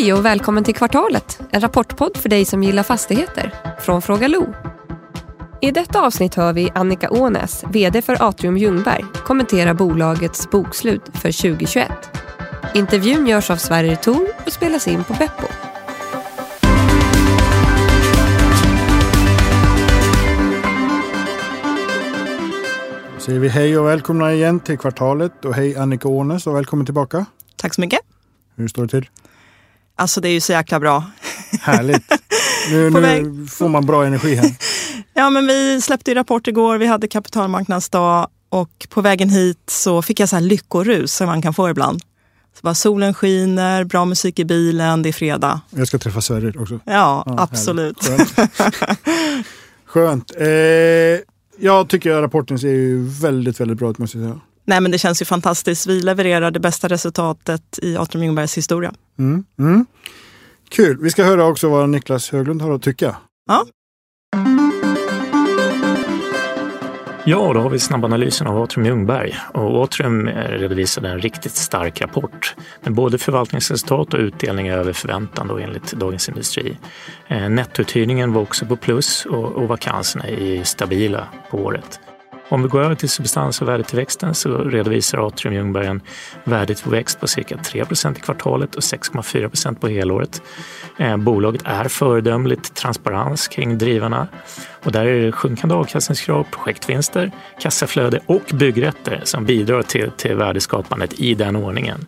Hej och välkommen till Kvartalet, en rapportpodd för dig som gillar fastigheter, från Fråga Lo. I detta avsnitt hör vi Annika Ånäs, VD för Atrium Ljungberg, kommentera bolagets bokslut för 2021. Intervjun görs av Sverige Tor och spelas in på Beppo. säger vi hej och välkomna igen till kvartalet och hej Annika Ånes och välkommen tillbaka. Tack så mycket. Hur står det till? Alltså det är ju så jäkla bra. Härligt. Nu, nu får man bra energi här. ja, men vi släppte ju rapport igår. Vi hade kapitalmarknadsdag och på vägen hit så fick jag så här lyckorus som man kan få ibland. Så bara solen skiner, bra musik i bilen, det är fredag. Jag ska träffa Sverrir också. Ja, ja absolut. Skönt. Skönt. Eh, jag tycker att rapporten ser ju väldigt, väldigt bra ut måste jag säga. Nej men det känns ju fantastiskt. Vi levererar det bästa resultatet i Atrium Ljungbergs historia. Mm, mm. Kul. Vi ska höra också vad Niklas Höglund har att tycka. Ja. Ja, då har vi snabbanalysen av Atrium Ljungberg. Och Atrium redovisade en riktigt stark rapport med både förvaltningsresultat och utdelning över förväntan då, enligt Dagens Industri. Eh, nettouthyrningen var också på plus och, och vakanserna är stabila på året. Om vi går över till substans och värdetillväxten så redovisar Atrium Ljungberg en värdetillväxt på cirka 3% i kvartalet och 6,4% på helåret. Eh, bolaget är föredömligt transparens kring drivarna och där är det sjunkande avkastningskrav, projektvinster, kassaflöde och byggrätter som bidrar till, till värdeskapandet i den ordningen.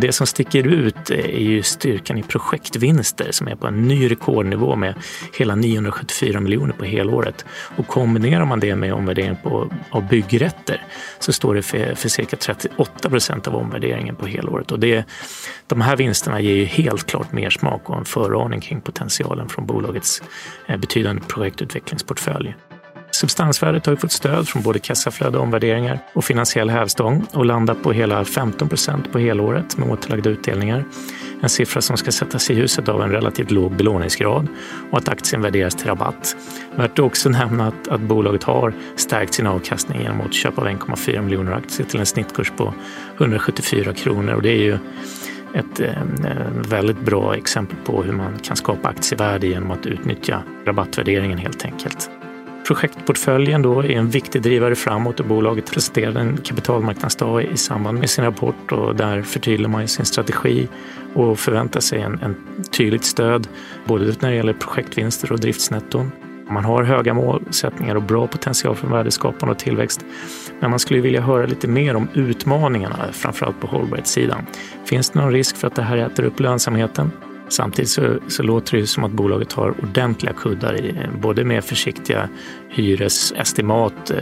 Det som sticker ut är ju styrkan i projektvinster som är på en ny rekordnivå med hela 974 miljoner på helåret. Och kombinerar man det med omvärdering på, av byggrätter så står det för, för cirka 38 procent av omvärderingen på helåret. Och det, de här vinsterna ger ju helt klart mer smak och en föraning kring potentialen från bolagets eh, betydande projektutvecklingsportfölj. Substansvärdet har ju fått stöd från både kassaflöde, omvärderingar och finansiell hävstång och landar på hela 15 procent på helåret med återlagda utdelningar. En siffra som ska sättas i ljuset av en relativt låg belåningsgrad och att aktien värderas till rabatt. Värt att också nämna att, att bolaget har stärkt sin avkastning genom återköp av 1,4 miljoner aktier till en snittkurs på 174 kronor och det är ju ett eh, väldigt bra exempel på hur man kan skapa aktievärde genom att utnyttja rabattvärderingen helt enkelt. Projektportföljen då är en viktig drivare framåt och bolaget presenterade en kapitalmarknadsdag i samband med sin rapport och där förtydligar man sin strategi och förväntar sig en, en tydligt stöd både när det gäller projektvinster och driftsnetton. Man har höga målsättningar och bra potential för värdeskapande och tillväxt. Men man skulle vilja höra lite mer om utmaningarna, framförallt på hållbarhetssidan. Finns det någon risk för att det här äter upp lönsamheten? Samtidigt så, så, låter det som att bolaget har ordentliga kuddar i, eh, både med försiktiga hyresestimat eh,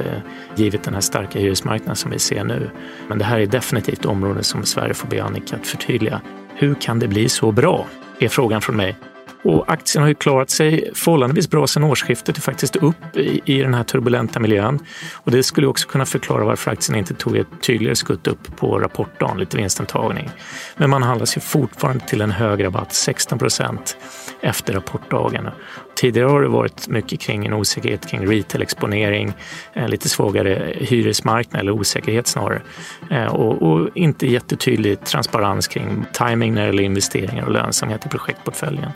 givet den här starka hyresmarknaden som vi ser nu. Men det här är definitivt områden som Sverige får be Annika att förtydliga. Hur kan det bli så bra? är frågan från mig. Och aktien har ju klarat sig förhållandevis bra sedan årsskiftet, är faktiskt upp i, i den här turbulenta miljön. Och det skulle också kunna förklara varför aktien inte tog ett tydligare skutt upp på rapportdagen, lite vinstantagning. Men man handlas ju fortfarande till en hög rabatt, 16 procent efter rapportdagen. Tidigare har det varit mycket kring en osäkerhet kring retail-exponering, eh, lite svagare hyresmarknad eller osäkerhet snarare. Eh, och, och inte jättetydlig transparens kring timing när det gäller investeringar och lönsamhet i projektportföljen.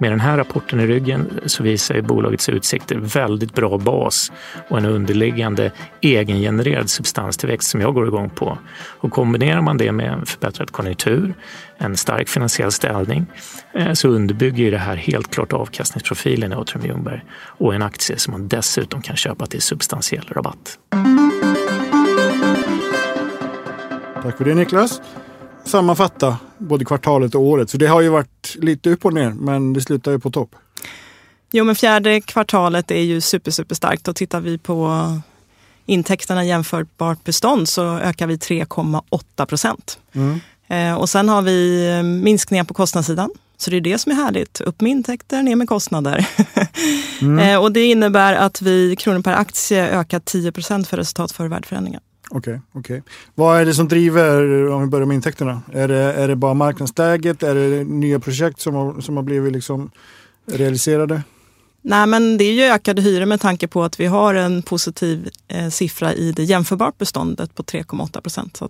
Med den här rapporten i ryggen så visar ju bolagets utsikter väldigt bra bas och en underliggande egengenererad substanstillväxt som jag går igång på. Och kombinerar man det med en förbättrad konjunktur, en stark finansiell ställning eh, så underbygger det här helt klart avkastningsprofilen i Atrium Ljungberg och en aktie som man dessutom kan köpa till substantiell rabatt. Tack för det Niklas sammanfatta både kvartalet och året? För det har ju varit lite upp och ner, men det slutar ju på topp. Jo, men fjärde kvartalet är ju super, super starkt och tittar vi på intäkterna jämförbart bestånd så ökar vi 3,8 procent. Mm. Eh, och sen har vi eh, minskningar på kostnadssidan. Så det är det som är härligt. Upp med intäkter, ner med kostnader. mm. eh, och det innebär att vi kronor per aktie ökar 10 procent för resultat före värdeförändringar. Okej, okay, okay, Vad är det som driver, om vi börjar med intäkterna? Är det, är det bara marknadsläget? Är det nya projekt som har, som har blivit liksom realiserade? Nej, men det är ju ökade hyror med tanke på att vi har en positiv eh, siffra i det jämförbart beståndet på 3,8 procent.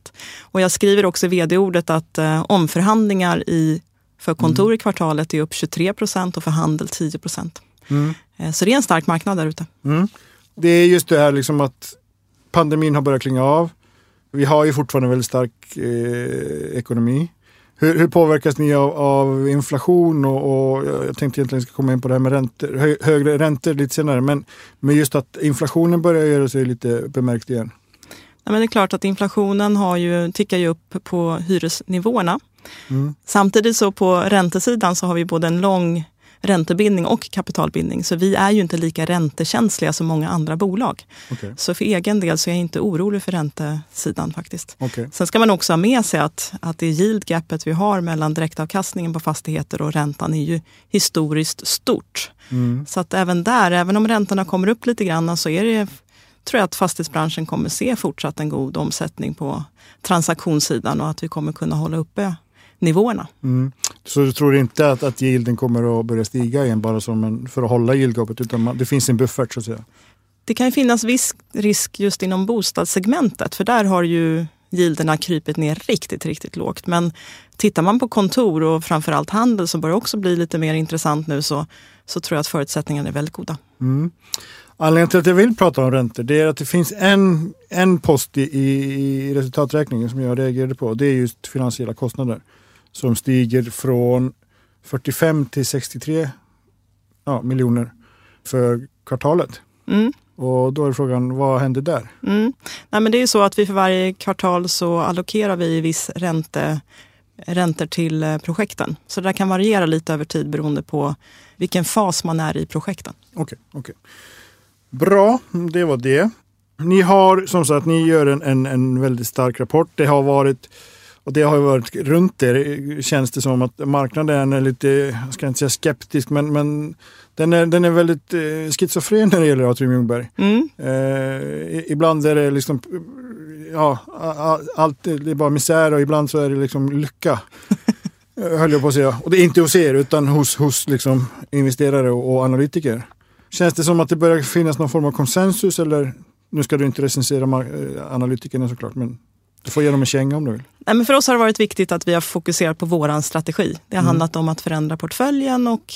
Och jag skriver också i vd-ordet att eh, omförhandlingar i För kontor i kvartalet är upp 23 procent och för handel 10 procent. Mm. Eh, Så det är en stark marknad där ute. Mm. Det är just det här liksom att pandemin har börjat klinga av. Vi har ju fortfarande en väldigt stark eh, ekonomi. Hur, hur påverkas ni av, av inflation och, och jag tänkte egentligen ska komma in på det här med räntor, hö, högre räntor lite senare. Men, men just att inflationen börjar göra sig lite bemärkt igen. Ja, men det är klart att inflationen har ju, tickar ju upp på hyresnivåerna. Mm. Samtidigt så på räntesidan så har vi både en lång räntebindning och kapitalbindning. Så vi är ju inte lika räntekänsliga som många andra bolag. Okej, Så för egen del så är jag inte orolig för räntesidan faktiskt. okej. Sen ska man också ha med sig att, att det yield gapet vi har mellan direktavkastningen på fastigheter och räntan är ju historiskt stort. Mm. Så att även där, även om räntorna kommer upp lite grann så är det, tror jag att fastighetsbranschen kommer se fortsatt en god omsättning på transaktionssidan och att vi kommer kunna hålla uppe nivåerna. Mm. Så du tror inte att, att yielden kommer att börja stiga igen bara som en, för att hålla yieldgapet utan man, det finns en buffert så att säga? Det kan finnas viss risk just inom bostadssegmentet för där har ju yielderna krypit ner riktigt, riktigt lågt. Men tittar man på kontor och framförallt handel som börjar också bli lite mer intressant nu så, så tror jag att förutsättningarna är väldigt goda. Mm. Anledningen till att jag vill prata om räntor det är att det finns en, en post i, i resultaträkningen som jag reagerade på. Det är just finansiella kostnader som stiger från 45 till 63 ja, miljoner för kvartalet. Mm. Och då är frågan, vad händer där? Mm. Nej, men det är ju så att vi för varje kvartal så allokerar vi viss ränte, räntor till eh, projekten. Så det där kan variera lite över tid beroende på vilken fas man är i projekten. Okej, okej. Bra, det var det. Ni har som sagt, ni gör en, en, en väldigt stark rapport. Det har varit och det har ju varit runt det känns det som att marknaden är lite, jag ska inte säga skeptisk, men, men den, är, den är väldigt eh, schizofren när det gäller Atrium Ljungberg. Mm. Eh, ibland är det liksom, ja, allt är bara misär och ibland så är det liksom lycka. Höll jag på att säga. Och det är inte hos er utan hos, hos liksom investerare och, och analytiker. Känns det som att det börjar finnas någon form av konsensus eller, nu ska du inte recensera eh, analytikerna såklart, men du får ge dem en känga om du vill. Nej, men för oss har det varit viktigt att vi har fokuserat på vår strategi. Det har Mm. handlat om att förändra portföljen och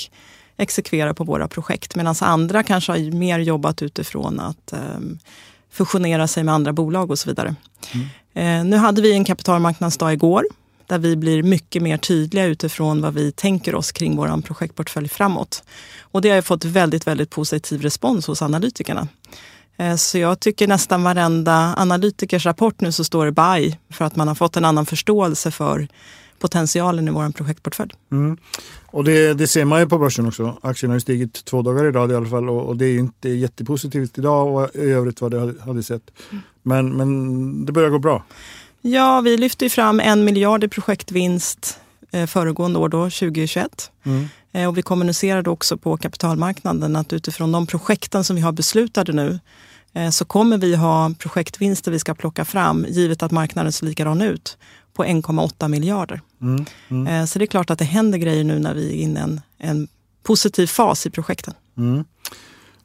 exekvera på våra projekt. Medan andra kanske har mer jobbat utifrån att um, fusionera sig med andra bolag och så vidare. Eh, nu hade vi en kapitalmarknadsdag igår där vi blir mycket mer tydliga utifrån vad vi tänker oss kring vår projektportfölj framåt. Och det har fått väldigt, väldigt positiv respons hos analytikerna. Eh, Så jag tycker nästan varenda analytikers rapport nu så står det buy för att man har fått en annan förståelse för potentialen i vår projektportfölj. Mm. Och det, det ser man ju på börsen också. Aktien har ju stigit två dagar i rad i alla fall och, och det är ju inte jättepositivt idag och i övrigt vad det hade, sett. Men, men det börjar gå bra. Ja, vi lyfte fram en miljard i projektvinst eh, föregående år, då, 2021. Mm. Eh, Och vi kommunicerade också på kapitalmarknaden att utifrån de projekten som vi har beslutade nu eh, så kommer vi ha projektvinster vi ska plocka fram, givet att marknaden ser likadan ut, på 1,8 miljarder. Mm. Mm. Eh, Så det är klart att det händer grejer nu när vi är inne i en, en positiv fas i projekten. Mm.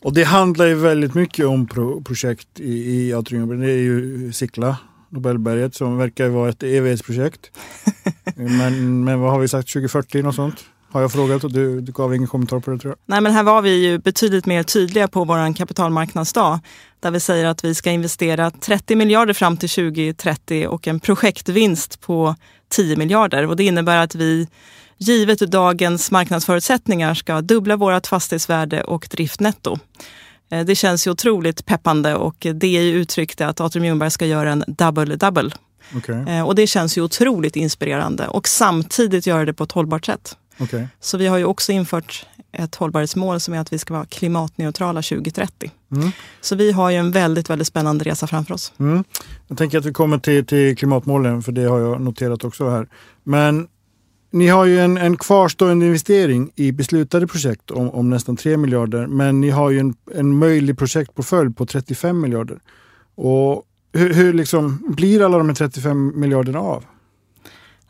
Och det handlar ju väldigt mycket om pro, projekt i, i Atrium. Det är ju Sickla, Nobelberget, som verkar vara ett evighetsprojekt. men, men vad har vi sagt, 2040 något sånt? Har jag frågat och du, du gav ingen kommentar på det tror jag. Nej, men här var vi ju betydligt mer tydliga på vår kapitalmarknadsdag där vi säger att vi ska investera 30 miljarder fram till 2030 och en projektvinst på 10 miljarder. Och det innebär att vi givet dagens marknadsförutsättningar ska dubbla vårt fastighetsvärde och driftnetto. Eh, Det känns ju otroligt peppande och det är ju uttryckt att Atrium Ljungberg ska göra en double-double. Okej, Eh, Och det känns ju otroligt inspirerande och samtidigt göra det på ett hållbart sätt. Okej. Så vi har ju också infört ett hållbarhetsmål som är att vi ska vara klimatneutrala 2030. Mm. Så vi har ju en väldigt, väldigt spännande resa framför oss. Mm. Jag tänker att vi kommer till, till klimatmålen för det har jag noterat också här. Men ni har ju en, en kvarstående investering i beslutade projekt om, om nästan 3 miljarder. Men ni har ju en, en möjlig projektportfölj på 35 miljarder. Och hur, hur liksom blir alla de här 35 miljarderna av?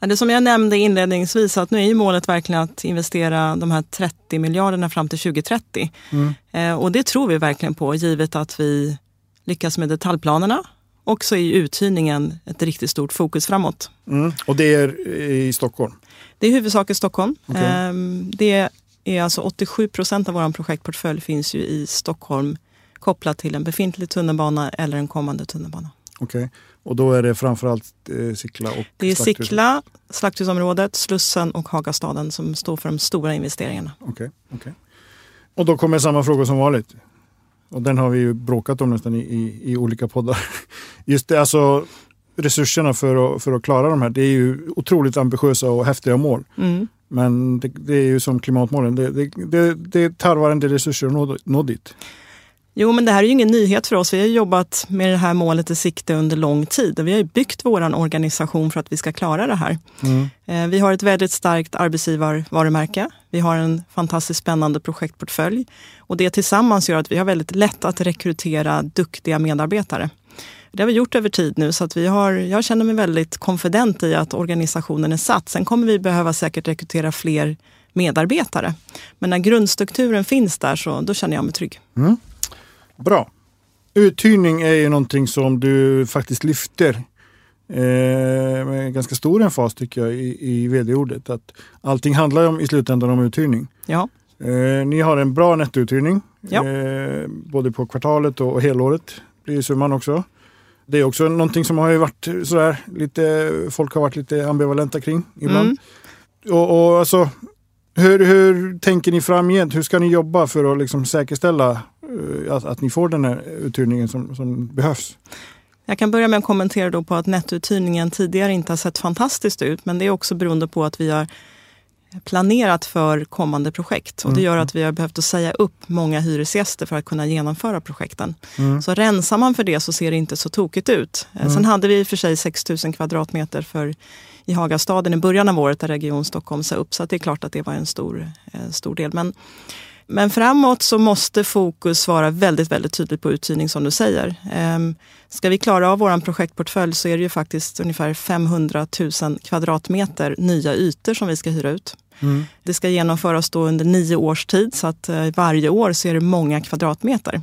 Det som jag nämnde inledningsvis, att nu är ju målet verkligen att investera de här 30 miljarderna fram till 2030. Mm. Eh, och det tror vi verkligen på, givet att vi lyckas med detaljplanerna Och så är uthyrningen ett riktigt stort fokus framåt. Mm. Och det är i Stockholm? Det är huvudsak i Stockholm. Okay. Ehm, det är alltså 87 procent av vår projektportfölj finns ju i Stockholm kopplat till en befintlig tunnelbana eller en kommande tunnelbana. Okej, okay. och då är det framförallt eh, Sickla och Det är Sickla, Slakthusområdet, Slussen och Hagastaden som står för de stora investeringarna. Okej, okay. okay. Och då kommer samma fråga som vanligt. Och den har vi ju bråkat om nästan i, i, i olika poddar. Just det, alltså resurserna för att, för att klara de här, det är ju otroligt ambitiösa och häftiga mål. Mm. Men det, det, är ju som klimatmålen, det, det, det, det tarvar en del resurser att nå, nå dit. Jo, men det här är ju ingen nyhet för oss. Vi har jobbat med det här målet i sikte under lång tid och vi har byggt vår organisation för att vi ska klara det här. Mm. Eh, vi har ett väldigt starkt arbetsgivarvarumärke. Vi har en fantastiskt spännande projektportfölj och det tillsammans gör att vi har väldigt lätt att rekrytera duktiga medarbetare. Det har vi gjort över tid nu så att vi har, jag känner mig väldigt konfident i att organisationen är satt. Sen kommer vi behöva säkert rekrytera fler medarbetare. Men när grundstrukturen finns där så då känner jag mig trygg. Mm. Bra. Uthyrning är ju någonting som du faktiskt lyfter eh, med ganska stor emfas tycker jag i, i vd-ordet. Att allting handlar om, i slutändan om uthyrning. Ja. Eh, ni har en bra nettouthyrning, ja. eh, både på kvartalet och, och helåret blir summan också. Det är också någonting som har ju varit sådär lite, folk har varit lite ambivalenta kring ibland. Mm. Och, och alltså, hur, hur tänker ni framgent? Hur ska ni jobba för att liksom säkerställa att, att ni får den här uthyrningen som, som behövs? Jag kan börja med att kommentera då på att nettouthyrningen tidigare inte har sett fantastiskt ut. Men det är också beroende på att vi har planerat för kommande projekt. Och det gör att vi har behövt att säga upp många hyresgäster för att kunna genomföra projekten. Mm. Så rensar man för det så ser det inte så tokigt ut. Mm. Sen hade vi i och för sig 6 000 kvadratmeter för, i Hagastaden i början av året där Region Stockholm sa upp. Så det är klart att det var en stor, en stor del. Men, men framåt så måste fokus vara väldigt, väldigt tydligt på uthyrning som du säger. Ehm, ska vi klara av vår projektportfölj så är det ju faktiskt ungefär 500 000 kvadratmeter nya ytor som vi ska hyra ut. Mm. Det ska genomföras då under nio års tid så att eh, varje år så är det många kvadratmeter.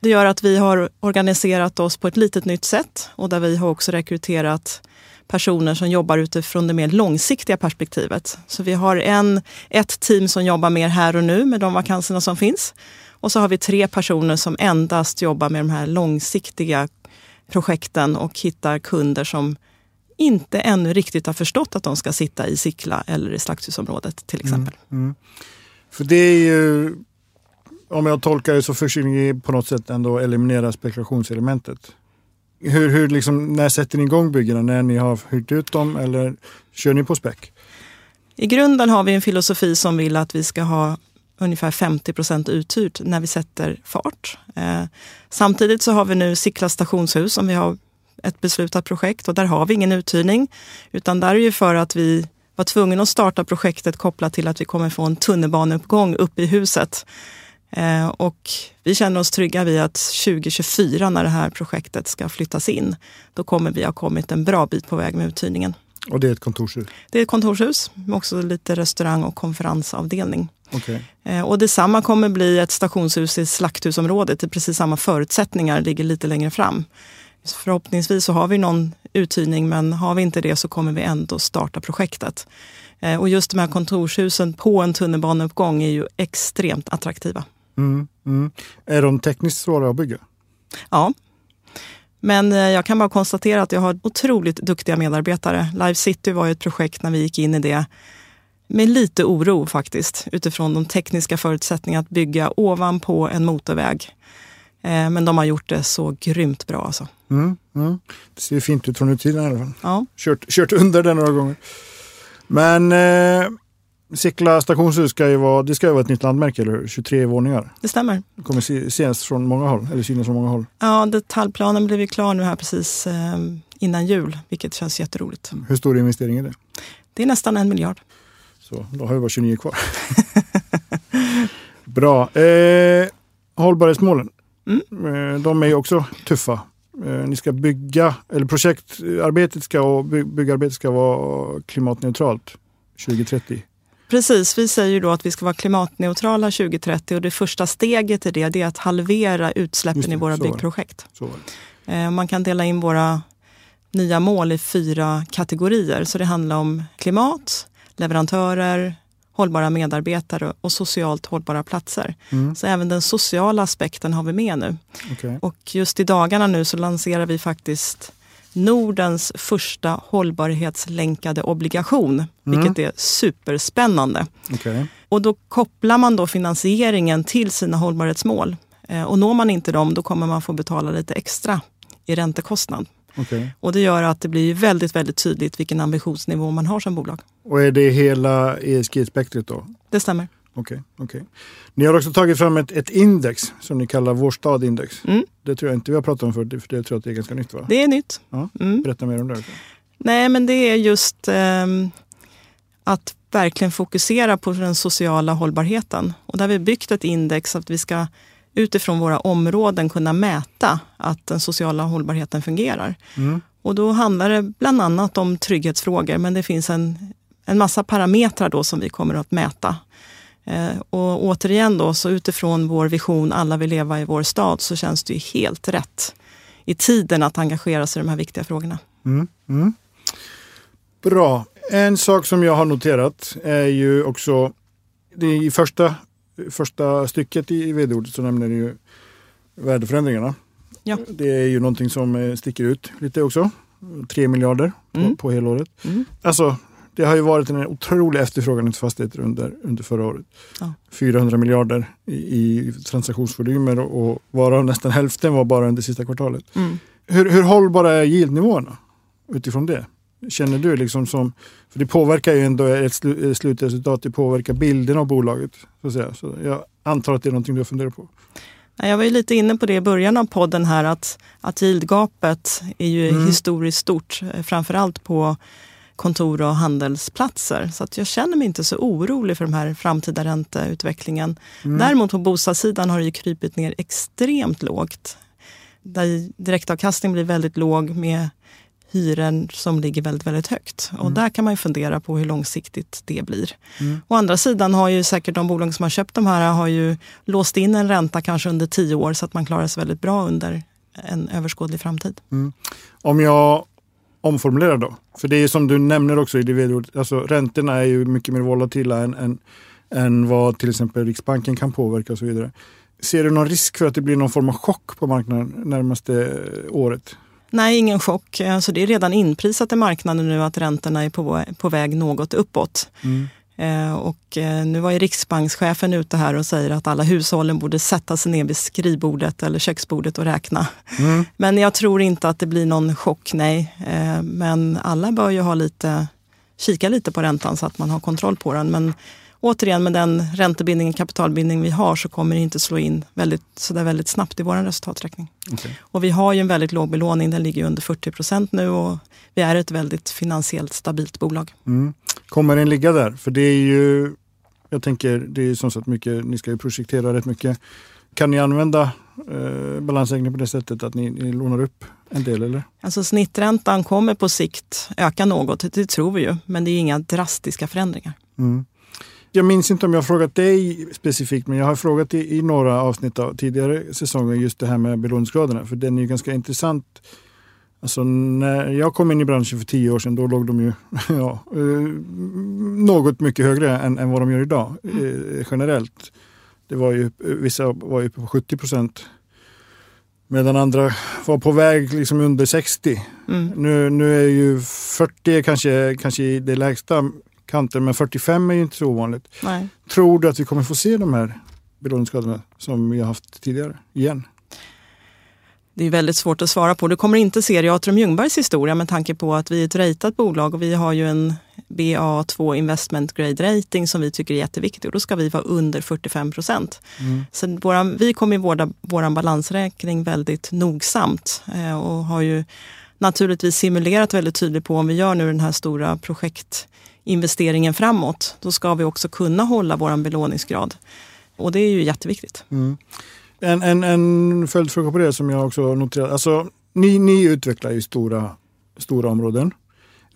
Det gör att vi har organiserat oss på ett litet nytt sätt och där vi har också rekryterat personer som jobbar utifrån det mer långsiktiga perspektivet. Så vi har en, ett team som jobbar mer här och nu med de vakanserna som finns. Och så har vi tre personer som endast jobbar med de här långsiktiga projekten och hittar kunder som inte ännu riktigt har förstått att de ska sitta i Sickla eller i Slakthusområdet till exempel. Mm, mm. För det är ju, om jag tolkar det så försöker ni på något sätt ändå eliminera spekulationselementet. Hur, hur liksom, när sätter ni igång byggena? När ni har hyrt ut dem eller kör ni på späck? I grunden har vi en filosofi som vill att vi ska ha ungefär 50 procent uthyrt när vi sätter fart. Eh, samtidigt så har vi nu Sickla stationshus som vi har ett beslutat projekt och där har vi ingen uthyrning. Utan där är det för att vi var tvungna att starta projektet kopplat till att vi kommer få en tunnelbaneuppgång upp i huset. Eh, och vi känner oss trygga vid att 2024 när det här projektet ska flyttas in, då kommer vi ha kommit en bra bit på väg med uthyrningen. Och det är ett kontorshus? Det är ett kontorshus med också lite restaurang och konferensavdelning. Okay. Eh, och detsamma kommer bli ett stationshus i Slakthusområdet. Det är precis samma förutsättningar, ligger lite längre fram. Förhoppningsvis så har vi någon uthyrning men har vi inte det så kommer vi ändå starta projektet. Eh, och just de här kontorshusen på en tunnelbaneuppgång är ju extremt attraktiva. Mm, mm. Är de tekniskt svåra att bygga? Ja. Men eh, jag kan bara konstatera att jag har otroligt duktiga medarbetare. Live City var ju ett projekt när vi gick in i det med lite oro faktiskt utifrån de tekniska förutsättningarna att bygga ovanpå en motorväg. Eh, men de har gjort det så grymt bra alltså. Mm, mm. Det ser fint ut från utsidan i alla fall. Ja. Kört, kört under den några gånger. Men eh, Sickla stationshus ska ju vara, det ska ju vara ett nytt landmärke, eller hur? 23 våningar. Det stämmer. Det kommer ses från många håll, eller synas från många håll. Ja, detaljplanen blev ju klar nu här precis eh, innan jul, vilket känns jätteroligt. Hur stor investering är det? Det är nästan en miljard. Så då har vi bara 29 kvar. Bra. Eh, hållbarhetsmålen. Mm. Eh, de är ju också tuffa. Eh, ni ska bygga, eller projektarbetet ska, och by, byggarbetet ska vara klimatneutralt 2030. Precis, vi säger ju då att vi ska vara klimatneutrala 2030 och det första steget i det, det är att halvera utsläppen det, i våra byggprojekt. Eh, Man kan dela in våra nya mål i fyra kategorier. Så det handlar om klimat, leverantörer, hållbara medarbetare och socialt hållbara platser. Mm. Så även den sociala aspekten har vi med nu. Okej. Och just i dagarna nu så lanserar vi faktiskt Nordens första hållbarhetslänkade obligation, vilket är superspännande. Okej. Och då kopplar man då finansieringen till sina hållbarhetsmål. Eh, Och når man inte dem, då kommer man få betala lite extra i räntekostnad. Okej. Och det gör att det blir väldigt, väldigt tydligt vilken ambitionsnivå man har som bolag. Och är det hela ESG-spektret då? Det stämmer. Okej, okej. Ni har också tagit fram ett, ett index som ni kallar Vår stad-index. Mm. Det tror jag inte vi har pratat om förut, för det tror jag att det är ganska nytt va? Det är nytt. Ja. Mm. Berätta mer om det. Nej, men det är just ehm, att verkligen fokusera på den sociala hållbarheten. Och där har vi byggt ett index så att vi ska utifrån våra områden kunna mäta att den sociala hållbarheten fungerar. Mm. Och då handlar det bland annat om trygghetsfrågor, men det finns en, en massa parametrar då som vi kommer att mäta. Eh, och återigen då, så utifrån vår vision Alla vill leva i vår stad, så känns det ju helt rätt i tiden att engagera sig i de här viktiga frågorna. Mm. Mm. Bra. En sak som jag har noterat är ju också, det i första, första stycket i vd-ordet så nämner ni ju värdeförändringarna. Ja. Det är ju någonting som eh, sticker ut lite också. 3 miljarder på, Mm. på helåret. Mm. Alltså, det har ju varit en otrolig efterfrågan till fastigheter under, under förra året. Ja. 400 miljarder i, i transaktionsvolymer och, och varav nästan hälften var bara under sista kvartalet. Mm. Hur, hur hållbara är yieldnivåerna utifrån det? Känner du liksom som, för det påverkar ju ändå ett slu, ett slutresultat, det påverkar bilden av bolaget. Så att säga. Så jag antar att det är någonting du har funderat på. Ja, Jag var ju lite inne på det i början av podden här att, att yieldgapet är ju Mm. historiskt stort, eh, framförallt på kontor och handelsplatser. Så att jag känner mig inte så orolig för den här framtida ränteutvecklingen. Mm. Däremot på bostadssidan har det ju krypit ner extremt lågt. Där direktavkastning blir väldigt låg med hyren som ligger väldigt, väldigt högt. Och Mm. där kan man ju fundera på hur långsiktigt det blir. Mm. Å andra sidan har ju säkert de bolag som har köpt de här har ju låst in en ränta kanske under tio år så att man klarar sig väldigt bra under en överskådlig framtid. Om jag omformulerar då, för det är som du nämner också i det vd-ordet, alltså räntorna är ju mycket mer volatila än, än, än vad till exempel Riksbanken kan påverka och så vidare. Ser du någon risk för att det blir någon form av chock på marknaden närmaste året? Nej, ingen chock. Alltså det är redan inprisat i marknaden nu att räntorna är på, på väg något uppåt. Eh, och eh, nu var ju riksbankschefen ute här och säger att alla hushållen borde sätta sig ner vid skrivbordet eller köksbordet och räkna. Mm. Men jag tror inte att det blir någon chock, nej. Eh, men alla bör ju ha lite, kika lite på räntan så att man har kontroll på den. Men återigen, med den räntebindning och kapitalbindning vi har så kommer det inte slå in väldigt, så där väldigt snabbt i vår resultaträkning. Okej. Och vi har ju en väldigt låg belåning, den ligger ju under 40 procent nu och vi är ett väldigt finansiellt stabilt bolag. Mm. Kommer den ligga där? För det är ju, jag tänker, det är som sagt mycket, ni ska ju projektera rätt mycket. Kan ni använda eh, balansräkningen på det sättet att ni, ni lånar upp en del eller? Alltså snitträntan kommer på sikt öka något, det tror vi ju, men det är inga drastiska förändringar. Mm. Jag minns inte om jag har frågat dig specifikt, men jag har frågat i, i några avsnitt av tidigare säsonger just det här med belåningsgraderna. För den är ju ganska intressant. Alltså när jag kom in i branschen för tio år sedan, då låg de ju ja, eh, något mycket högre än, än vad de gör idag eh, generellt. Det var ju, vissa var ju på 70 procent. Medan andra var på väg liksom under 60. Mm. Nu, nu är ju 40 kanske, kanske det lägsta kanten, men 45 är ju inte så ovanligt. Nej. Tror du att vi kommer få se de här belåningsskadorna som vi har haft tidigare igen? Det är väldigt svårt att svara på. Du kommer inte se det i Atrium Ljungbergs historia med tanke på att vi är ett ratat bolag och vi har ju en BA2 investment grade rating som vi tycker är jätteviktig och då ska vi vara under 45 procent. Så våran, vi kommer vårda vår balansräkning väldigt nogsamt eh, och har ju naturligtvis simulerat väldigt tydligt på om vi gör nu den här stora projektinvesteringen framåt, då ska vi också kunna hålla vår belåningsgrad. Och det är ju jätteviktigt. Mm. En, en, en följdfråga på det som jag också noterat. Alltså, ni, ni utvecklar ju stora, stora områden.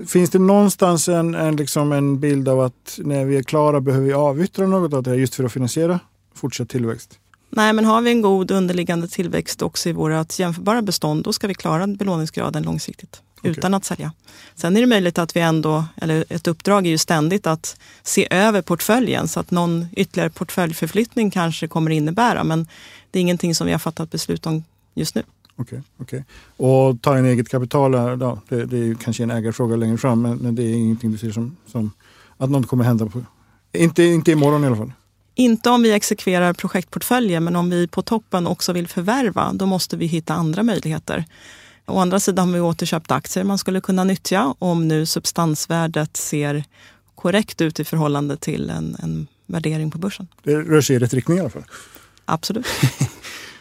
Finns det någonstans en, en, liksom en bild av att när vi är klara behöver vi avyttra något av det här just för att finansiera fortsatt tillväxt? Nej, men har vi en god underliggande tillväxt också i vårt jämförbara bestånd, då ska vi klara belåningsgraden långsiktigt okay. utan att sälja. Sen är det möjligt att vi ändå, eller ett uppdrag är ju ständigt att se över portföljen så att någon ytterligare portföljförflyttning kanske kommer innebära. Men det är ingenting som vi har fattat beslut om just nu. Okej, okay, okay, Och ta in eget kapital, ja, det, det är kanske en ägarfråga längre fram men, men, det är ingenting du ser som, som att något kommer hända. På, inte, inte imorgon i alla fall. Inte om vi exekverar projektportföljer, men om vi på toppen också vill förvärva, då måste vi hitta andra möjligheter. Å andra sidan har vi återköpt aktier man skulle kunna nyttja om nu substansvärdet ser korrekt ut i förhållande till en, en värdering på börsen. Det rör sig i rätt riktning i alla fall. Absolut.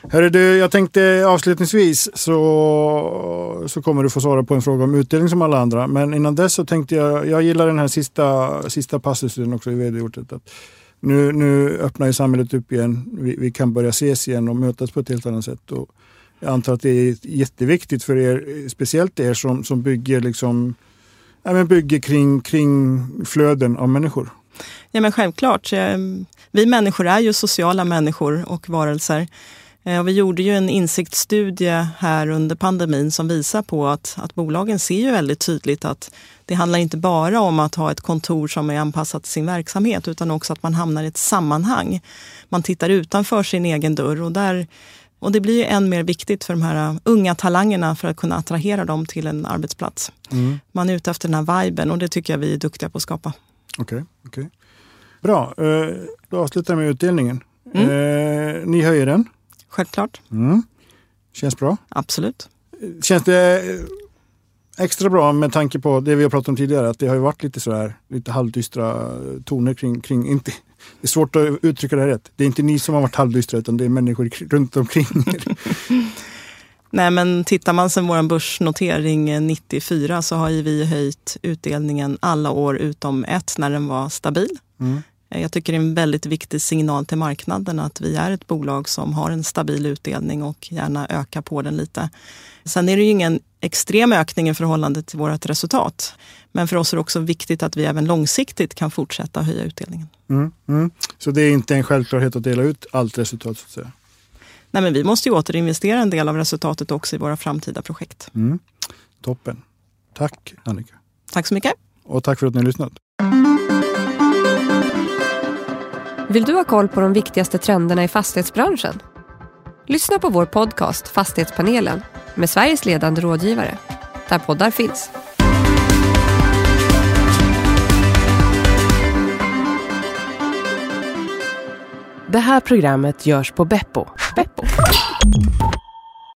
Hörru du, jag tänkte avslutningsvis så, så kommer du få svara på en fråga om utdelning som alla andra. Men innan dess så tänkte jag, jag gillar den här sista, sista passusen också i vd-ordet. Nu, nu öppnar ju samhället upp igen. Vi, vi, kan börja ses igen och mötas på ett helt annat sätt. Och jag antar att det är jätteviktigt för er, speciellt er som, som bygger, liksom, ja, men bygger kring, kring flöden av människor. Ja men självklart. Eh, vi människor är ju sociala människor och varelser. Eh, och vi gjorde ju en insiktsstudie här under pandemin som visar på att, att bolagen ser ju väldigt tydligt att det handlar inte bara om att ha ett kontor som är anpassat till sin verksamhet utan också att man hamnar i ett sammanhang. Man tittar utanför sin egen dörr och, där, och det blir ju än mer viktigt för de här unga talangerna för att kunna attrahera dem till en arbetsplats. Mm. Man är ute efter den här viben och det tycker jag vi är duktiga på att skapa. Okej, okay, okay. Bra, eh, då avslutar vi med utdelningen. Mm. Eh, ni höjer den. Självklart. Mm. Känns bra? Absolut. Känns det extra bra med tanke på det vi har pratat om tidigare, att det har varit lite sådär, lite halvdystra toner kring, kring inte, det är svårt att uttrycka det här rätt. Det är inte ni som har varit halvdystra utan det är människor runt omkring er. Nej men tittar man sedan vår börsnotering 94 så har vi höjt utdelningen alla år utom ett när den var stabil. Mm. Jag tycker det är en väldigt viktig signal till marknaden att vi är ett bolag som har en stabil utdelning och gärna ökar på den lite. Sen är det ju ingen extrem ökning i förhållande till vårt resultat. Men för oss är det också viktigt att vi även långsiktigt kan fortsätta höja utdelningen. Mm, mm. Så det är inte en självklarhet att dela ut allt resultat? Så att säga. Nej, men vi måste ju återinvestera en del av resultatet också i våra framtida projekt. Mm. Toppen. Tack Annika. Tack så mycket. Och tack för att ni har lyssnat. Vill du ha koll på de viktigaste trenderna i fastighetsbranschen? Lyssna på vår podcast Fastighetspanelen med Sveriges ledande rådgivare, där poddar finns. Det här programmet görs på Beppo. Beppo.